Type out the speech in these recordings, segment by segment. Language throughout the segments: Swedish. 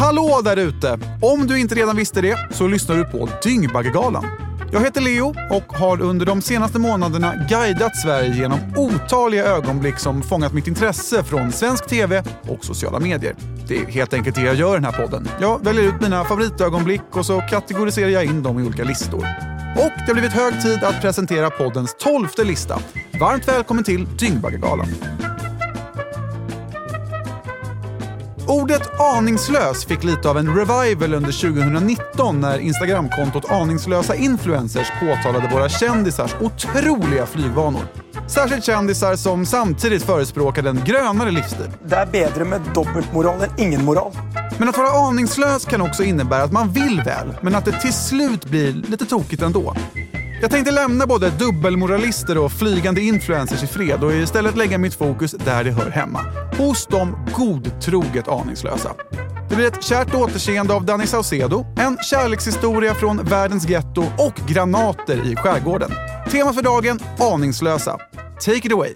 Hallå där ute! Om du inte redan visste det så lyssnar du på Dyngbaggegalan. Jag heter Leo och har under de senaste månaderna guidat Sverige genom otaliga ögonblick som fångat mitt intresse från svensk TV och sociala medier. Det är helt enkelt det jag gör i den här podden. Jag väljer ut mina favoritögonblick och så kategoriserar jag in dem i olika listor. Och det har blivit hög tid att presentera poddens tolfte lista. Varmt välkommen till Dyngbaggegalan. Ordet aningslös fick lite av en revival under 2019 när Instagramkontot Aningslösa influencers påtalade våra kändisars otroliga flygvanor. Särskilt kändisar som samtidigt förespråkade en grönare livsstil. Det är bättre med dubbelmoral än ingen moral. Men att vara aningslös kan också innebära att man vill väl, men att det till slut blir lite tokigt ändå. Jag tänkte lämna både dubbelmoralister och flygande influencers i fred och istället lägga mitt fokus där det hör hemma. Hos de godtroget aningslösa. Det blir ett kärt återseende av Danny Saucedo, en kärlekshistoria från världens getto och granater i skärgården. Tema för dagen, aningslösa. Take it away!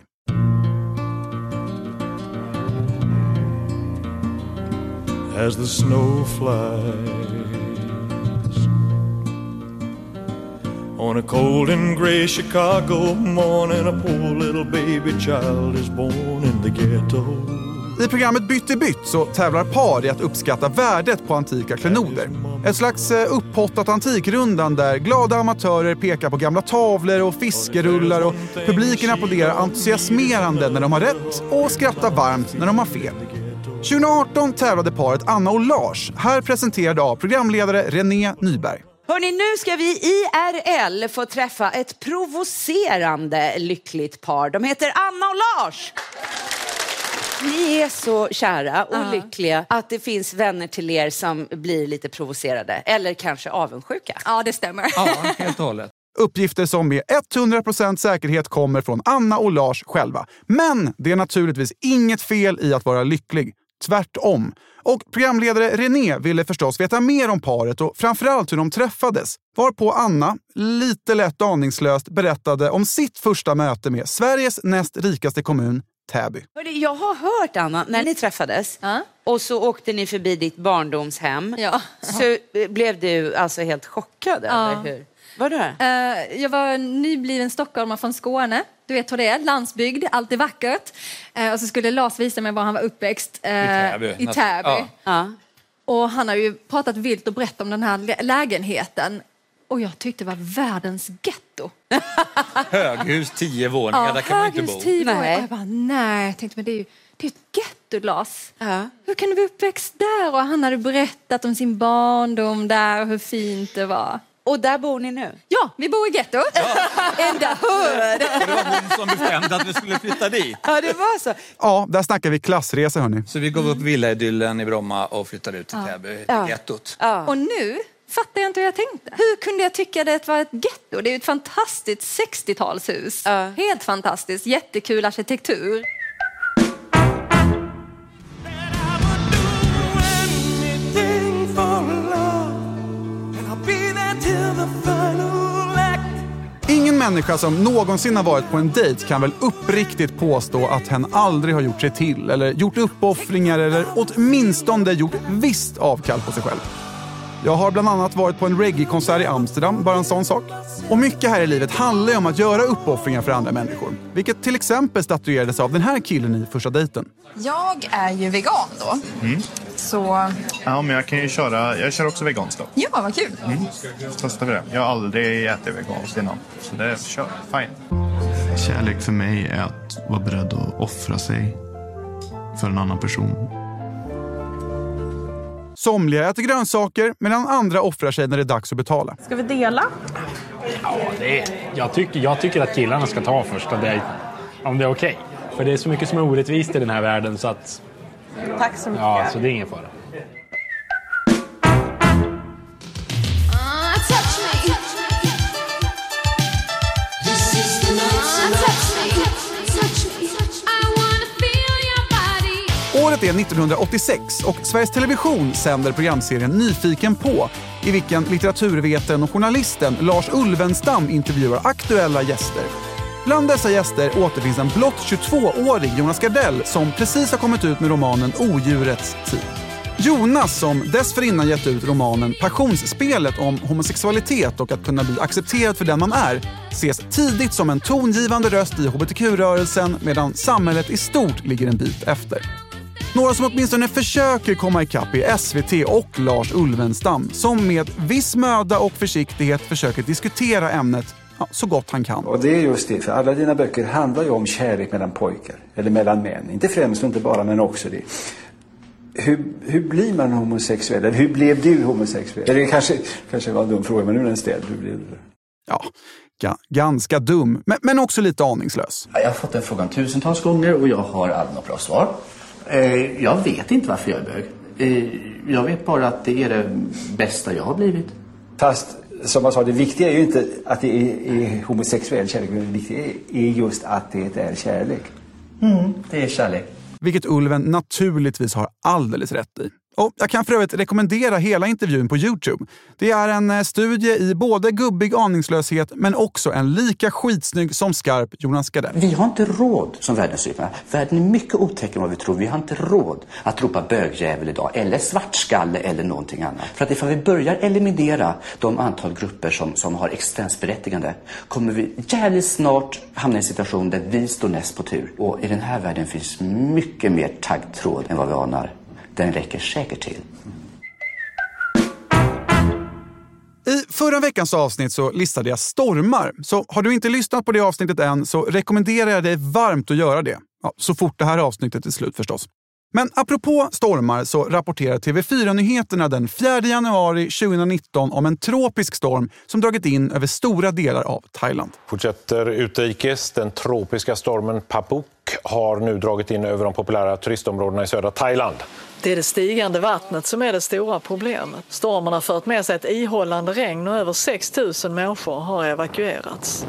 as the snow flies. On a cold and gray Chicago morning, a poor little baby child is born in the ghetto. I programmet Bytt i bytt så tävlar par i att uppskatta värdet på antika klenoder. Ett slags eh, upphottat Antikrundan där glada amatörer pekar på gamla tavlor och fiskerullar och publiken applåderar entusiasmerande när de har rätt och skrattar varmt när de har fel. 2018 tävlade paret Anna och Lars, här presenterade av programledare René Nyberg. Hörni, nu ska vi IRL få träffa ett provocerande lyckligt par. De heter Anna och Lars. Ni är så kära och lyckliga att det finns vänner till er som blir lite provocerade eller kanske avundsjuka. Ja, det stämmer. Ja, helt och hållet. Uppgifter som med 100% säkerhet kommer från Anna och Lars själva. Men det är naturligtvis inget fel i att vara lycklig. Tvärtom. Och programledare René ville förstås veta mer om paret och framförallt hur de träffades. Varpå Anna, lite lätt aningslöst, berättade om sitt första möte med Sveriges näst rikaste kommun, Täby. Jag har hört, Anna, när ni träffades Ja. och så åkte ni förbi ditt barndomshem Ja. så blev du alltså helt chockad, Ja. eller hur? Vadå? Eh, jag var nybliven stockholmare från Skåne. Du vet hur det är, landsbygd, allt är vackert. Eh, och så skulle Lars visa mig var han var uppväxt. eh, Täby. I Täby. Ja. Ja. Och han har ju pratat vilt och brett om den här lä- lägenheten. Och jag tyckte det var världens getto. Höghus, tio våningar, där kan man inte bo. höghus, tio Nej. våningar. Och jag bara, nej, jag tänkte, men det är ju det är ett getto, Lars. Ja. Hur kan du vara uppväxt där? Och han hade berättat om sin barndom där och hur fint det var. Och där bor ni nu? Ja, vi bor i getto. In the hood. Det var hon som bestämde att vi skulle flytta dit. Ja, det var så. Ja, där snackar vi klassresa hörni. Så vi gav upp villaidyllen i Bromma och flyttade ut till Täby, till Ja. gettot. Och nu fattar jag inte hur jag tänkte. Hur kunde jag tycka det var ett getto? Det är ju ett fantastiskt 60-talshus. Ja. Helt fantastiskt, jättekul arkitektur. Ingen människa som någonsin har varit på en dejt kan väl uppriktigt påstå att hen aldrig har gjort sig till eller gjort uppoffringar eller åtminstone gjort visst avkall på sig själv. Jag har bland annat varit på en reggae-konsert i Amsterdam, bara en sån sak. Och mycket här i livet handlar ju om att göra uppoffringar för andra människor. Vilket till exempel statuerades av den här killen i första dejten. Jag är ju vegan då. Så Ja, men jag kan ju köra. Jag kör också veganskt då. ja, vad kul. Testar vi det. Jag har aldrig ätit veganskt innan. Så det kör. Fine. Kärlek för mig är att vara beredd att offra sig för en annan person. Somliga äter grönsaker medan andra offrar sig när det är dags att betala. Ska vi dela? Det är, jag, tycker, jag tycker att killarna ska ta första dejten. Om det är okej. För det är så mycket som är orättvist i den här världen så att... Tack så mycket. Ja, så det är ingen fara. Året är 1986 och Sveriges Television sänder programserien Nyfiken på i vilken litteraturvetaren och journalisten Lars Ulvenstam intervjuar aktuella gäster. Bland dessa gäster återfinns en blott 22-årig Jonas Gardell som precis har kommit ut med romanen Odjurets tid. Jonas, som dessförinnan gett ut romanen Passionsspelet om homosexualitet och att kunna bli accepterad för den man är, ses tidigt som en tongivande röst i hbtq-rörelsen medan samhället i stort ligger en bit efter. Några som åtminstone försöker komma ikapp är SVT och Lars Ulvenstam som med viss möda och försiktighet försöker diskutera ämnet ja, så gott han kan. Och det är just det, för alla dina böcker handlar ju om kärlek mellan pojkar, eller mellan män. Inte främst och inte bara, men också det. Hur, hur blir man homosexuell? Eller hur blev du homosexuell? Eller det kanske, kanske var en dum fråga, men nu är den ställd. Hur blev du? Ja, ga ganska dum, men, men också lite aningslös. Jag har fått den frågan tusentals gånger och jag har aldrig något bra svar. Eh, jag vet inte varför jag är bög. Eh, jag vet bara att det är det bästa jag har blivit. Fast som jag sa, det viktiga är ju inte att det är, är homosexuell kärlek. Det viktiga är just att det är kärlek. Mm, det är kärlek. Vilket Ulven naturligtvis har alldeles rätt i. Och jag kan för övrigt rekommendera hela intervjun på Youtube. Det är en eh, studie i både gubbig aningslöshet men också en lika skitsnygg som skarp Jonas Gardell. Vi har inte råd som världen ser. Världen är mycket otäckare än vad vi tror. Vi har inte råd att ropa bögjävel idag eller svartskalle eller någonting annat. För att ifall vi börjar eliminera de antal grupper som, som har existensberättigande kommer vi jävligt snart hamna i en situation där vi står näst på tur. Och i den här världen finns mycket mer taggtråd än vad vi anar. Den räcker säkert till. I förra veckans avsnitt så listade jag stormar. Så har du inte lyssnat på det avsnittet än så rekommenderar jag dig varmt att göra det. Ja, så fort det här avsnittet är slut förstås. Men apropå stormar så rapporterar TV4-nyheterna den 4 januari 2019 om en tropisk storm som dragit in över stora delar av Thailand. Fortsätter utrikes. Den tropiska stormen Papuk har nu dragit in över de populära turistområdena i södra Thailand. Det är det stigande vattnet som är det stora problemet. Stormen har fört med sig ett ihållande regn och över 6 000 människor har evakuerats.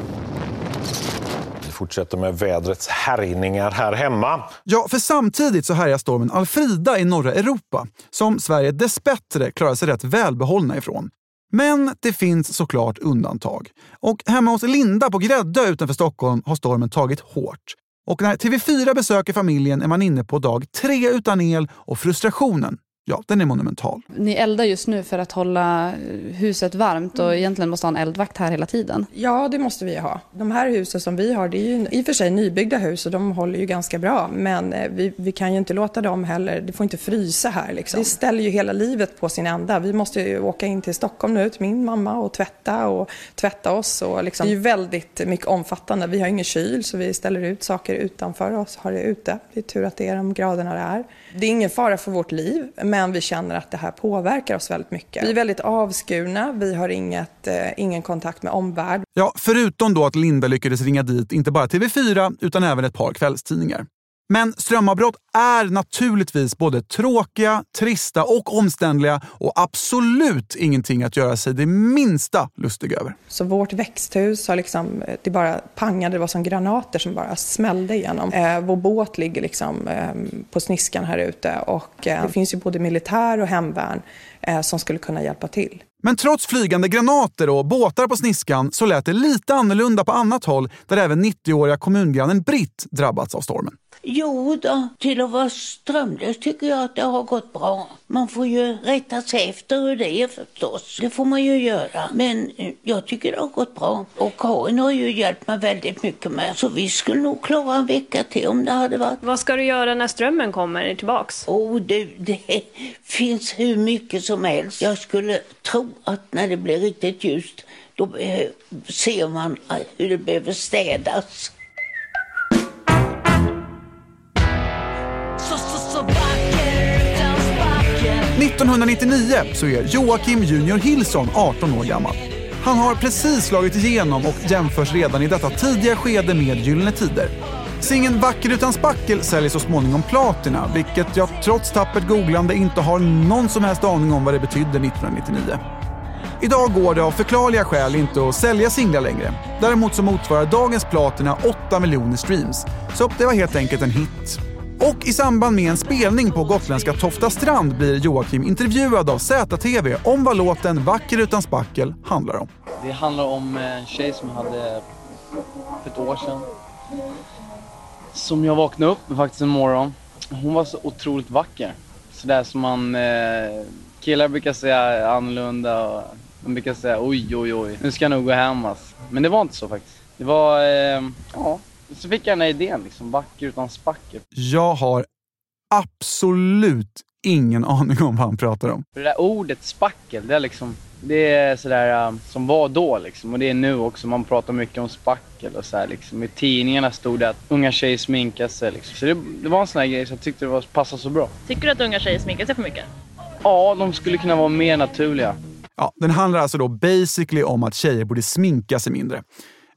Vi fortsätter med vädrets härjningar här hemma. Ja, för samtidigt så härjar stormen Alfrida i norra Europa, som Sverige dessbättre klarar sig rätt välbehållna ifrån. Men det finns såklart undantag. Och hemma hos Linda på Gräddö utanför Stockholm har stormen tagit hårt. Och när TV4 besöker familjen är man inne på dag tre utan el och frustrationen, ja, den är monumental. Ni eldar just nu för att hålla huset varmt och egentligen måste ha en eldvakt här hela tiden. Ja, det måste vi ha. De här husen som vi har, det är ju i och för sig nybyggda hus och de håller ju ganska bra. Men eh, vi, vi kan ju inte låta dem heller, det får inte frysa här liksom. Det ställer ju hela livet på sin ända. Vi måste ju åka in till Stockholm nu, till min mamma och tvätta och tvätta oss. Och liksom. Det är ju väldigt mycket omfattande. Vi har ingen kyl så vi ställer ut saker utanför oss, har det ute. Det är tur att det är de graderna det är. Det är ingen fara för vårt liv, men vi känner att det här påverkar oss väldigt mycket. Vi är väldigt avskurna, vi har inget, eh, ingen kontakt med omvärlden. Ja, förutom då att Linda lyckades ringa dit inte bara TV4 utan även ett par kvällstidningar. Men strömavbrott är naturligtvis både tråkiga, trista och omständliga och absolut ingenting att göra sig det minsta lustig över. Så vårt växthus har liksom, det bara pangade, det var som granater som bara smällde igenom. Eh, vår båt ligger liksom eh, på sniskan här ute och eh, det finns ju både militär och hemvärn eh, som skulle kunna hjälpa till. Men trots flygande granater och båtar på sniskan så lät det lite annorlunda på annat håll där även 90-åriga kommungrannen Britt drabbats av stormen. Jo då, till att vara strömlös tycker jag att det har gått bra. Man får ju rätta sig efter hur det är förstås. Det får man ju göra. Men eh, jag tycker det har gått bra. Och Karin har ju hjälpt mig väldigt mycket med. Så vi skulle nog klara en vecka till om det hade varit. Vad ska du göra när strömmen kommer tillbaks? Oh du, det finns hur mycket som helst. Jag skulle tro att när det blir riktigt ljust då ser man hur det behöver städas. 1999 så är Joakim Junior Hillson 18 år gammal. Han har precis slagit igenom och jämförs redan i detta tidiga skede med Gyllene Tider. Singeln Vacker utan spackel säljer så småningom platina, vilket jag trots tappert googlande inte har någon som helst aning om vad det betydde 1999. Idag går det av förklarliga skäl inte att sälja singlar längre. Däremot så motsvarar dagens platina 8 miljoner streams. Så det var helt enkelt en hit. Och i samband med en spelning på gotländska Tofta strand blir Joakim intervjuad av ZTV om vad låten Vacker utan spackel handlar om. Det handlar om en tjej som jag hade för ett år sedan. Som jag vaknade upp med faktiskt en morgon. Hon var så otroligt vacker. sådär som man... Eh, killar brukar säga annorlunda och de brukar säga oj, oj, oj, nu ska jag nog gå hem alltså. Men det var inte så faktiskt. Det var, eh, ja, så fick jag den här idén liksom, vacker utan spackel. Jag har absolut ingen aning om vad han pratar om. För det där ordet spackel, det är liksom, det är sådär um, som var då liksom och det är nu också. Man pratar mycket om spackel och så här, liksom. I tidningarna stod det att unga tjejer sminkar sig liksom. Så det, det var en sån här grej som jag tyckte det var, passade så bra. Tycker du att unga tjejer sminkar sig för mycket? Ja, de skulle kunna vara mer naturliga. Ja, den handlar alltså då basically om att tjejer borde sminka sig mindre.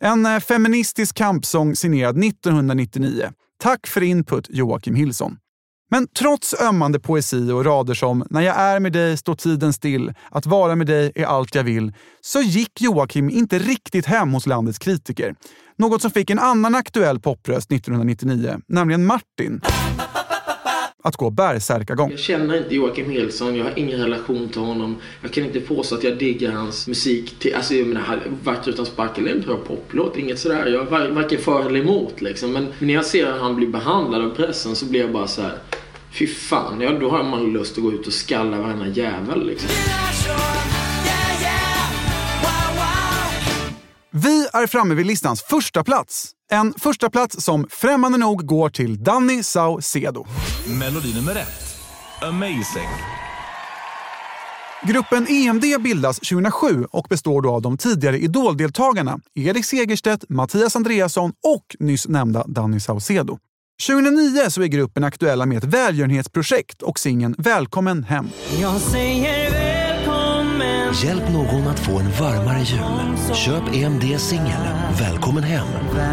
En eh, feministisk kampsång signerad 1999. Tack för input Joakim Hillson. Men trots ömmande poesi och rader som “När jag är med dig står tiden still, att vara med dig är allt jag vill” så gick Joakim inte riktigt hem hos landets kritiker. Något som fick en annan aktuell popröst 1999, nämligen Martin att gå bärsärkagång. Jag känner inte Joakim Hillson, jag har ingen relation till honom. Jag kan inte påstå att jag diggar hans musik. Till, alltså jag menar, Vacker utan spackel är en bra poplåt, inget sådär. Jag är varken för eller emot liksom. Men när jag ser hur han blir behandlad av pressen så blir jag bara så här. Fy fan, ja, då har man lust att gå ut och skalla varenda jävel liksom. Vi är framme vid listans första plats. En första plats som främmande nog går till Danny Saucedo. Melodi nummer ett. Amazing. Gruppen EMD bildas 2007 och består då av de tidigare Idol-deltagarna Erik Segerstedt, Mattias Andreasson och nyss nämnda Danny Saucedo. 2009 så är gruppen aktuella med ett välgörenhetsprojekt och singeln Välkommen hem. Hjälp någon att få en varmare jul. Köp EMD singel Välkommen hem.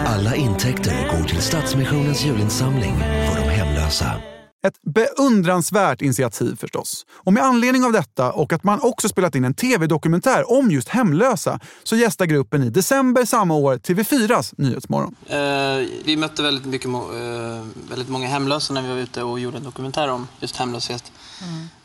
Alla intäkter går till Stadsmissionens julinsamling för de hemlösa. Ett beundransvärt initiativ förstås. Och med anledning av detta och att man också spelat in en tv-dokumentär om just hemlösa så gästar gruppen i december samma år TV4s Nyhetsmorgon. Uh, vi mötte väldigt, mycket, uh, väldigt många hemlösa när vi var ute och gjorde en dokumentär om just hemlöshet.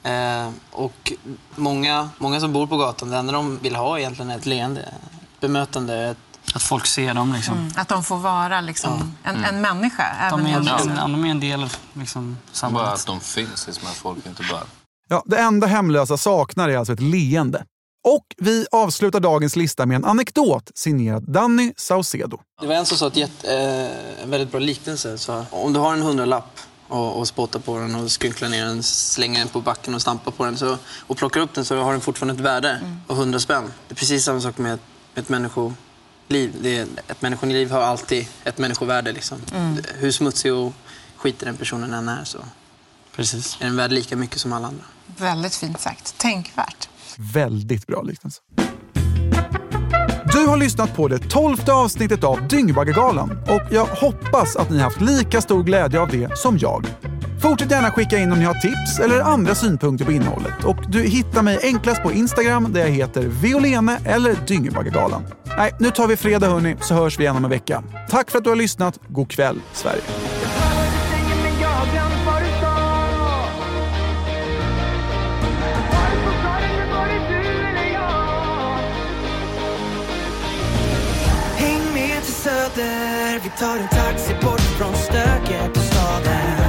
Mm. Uh, och många, många som bor på gatan, det enda de vill ha egentligen är ett leende, bemötande, ett att folk ser dem. Liksom. Mm, att de får vara liksom, en, Mm. en människa. De även är, en, om- ja, de är en del av liksom, samhället. Bara att de finns, liksom att folk inte bara... Ja, det enda hemlösa saknar är alltså ett leende. Och vi avslutar dagens lista med en anekdot signerad Danny Saucedo. Det var en som sa ett jätte, eh, en väldigt bra liknelse. Så om du har en hundralapp och, och spottar på den och skrynklar ner den, slänger den på backen och stampar på den så, och plockar upp den så har den fortfarande ett värde av hundra spänn. Det är precis samma sak med ett, ett människoliv. Det är, ett människoliv har alltid ett människovärde. Liksom. Mm. Hur smutsig och skitig den personen än är så Precis. är den värd lika mycket som alla andra. Väldigt fint sagt. Tänkvärt. Väldigt bra liknelse. Du har lyssnat på det tolfte avsnittet av Dyngbaggegalan och jag hoppas att ni haft lika stor glädje av det som jag. Fortsätt gärna skicka in om ni har tips eller andra synpunkter på innehållet. Och du hittar mig enklast på Instagram där jag heter Violene eller Dyngbaggegalan. Nej, nu tar vi fredag hörni, så hörs vi igen om en vecka. Tack för att du har lyssnat. God kväll, Sverige. Häng med till Söder, vi tar en taxi bort från stöket i staden